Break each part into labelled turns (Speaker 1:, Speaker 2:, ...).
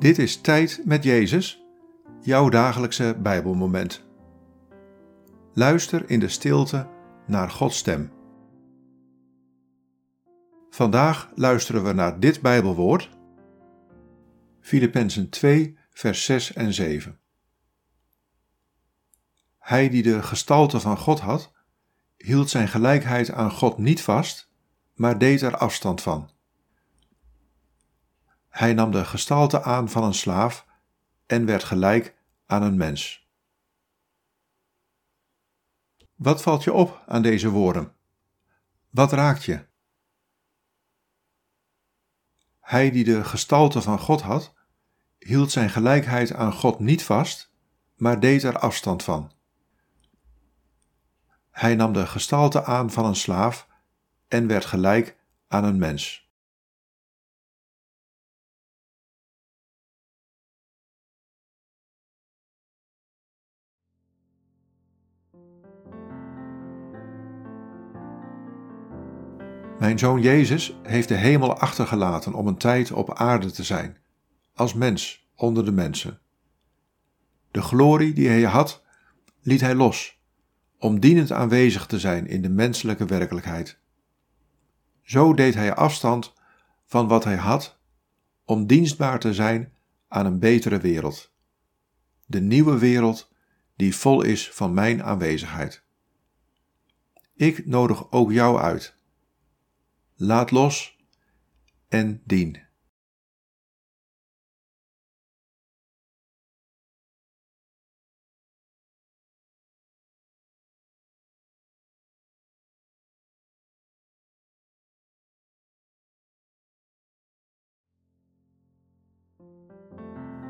Speaker 1: Dit is Tijd met Jezus, jouw dagelijkse Bijbelmoment. Luister in de stilte naar Gods stem. Vandaag luisteren we naar dit Bijbelwoord, Filippenzen 2, vers 6 en 7. Hij die de gestalte van God had, hield zijn gelijkheid aan God niet vast, maar deed er afstand van. Hij nam de gestalte aan van een slaaf en werd gelijk aan een mens. Wat valt je op aan deze woorden? Wat raakt je? Hij die de gestalte van God had, hield zijn gelijkheid aan God niet vast, maar deed er afstand van. Hij nam de gestalte aan van een slaaf en werd gelijk aan een mens. Mijn zoon Jezus heeft de hemel achtergelaten om een tijd op aarde te zijn, als mens onder de mensen. De glorie die hij had, liet hij los, om dienend aanwezig te zijn in de menselijke werkelijkheid. Zo deed hij afstand van wat hij had, om dienstbaar te zijn aan een betere wereld. De nieuwe wereld die vol is van mijn aanwezigheid. Ik nodig ook jou uit laat los en dien.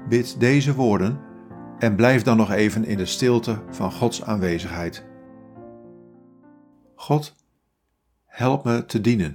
Speaker 1: Bid deze woorden en blijf dan nog even in de stilte van Gods aanwezigheid. God, help me te dienen.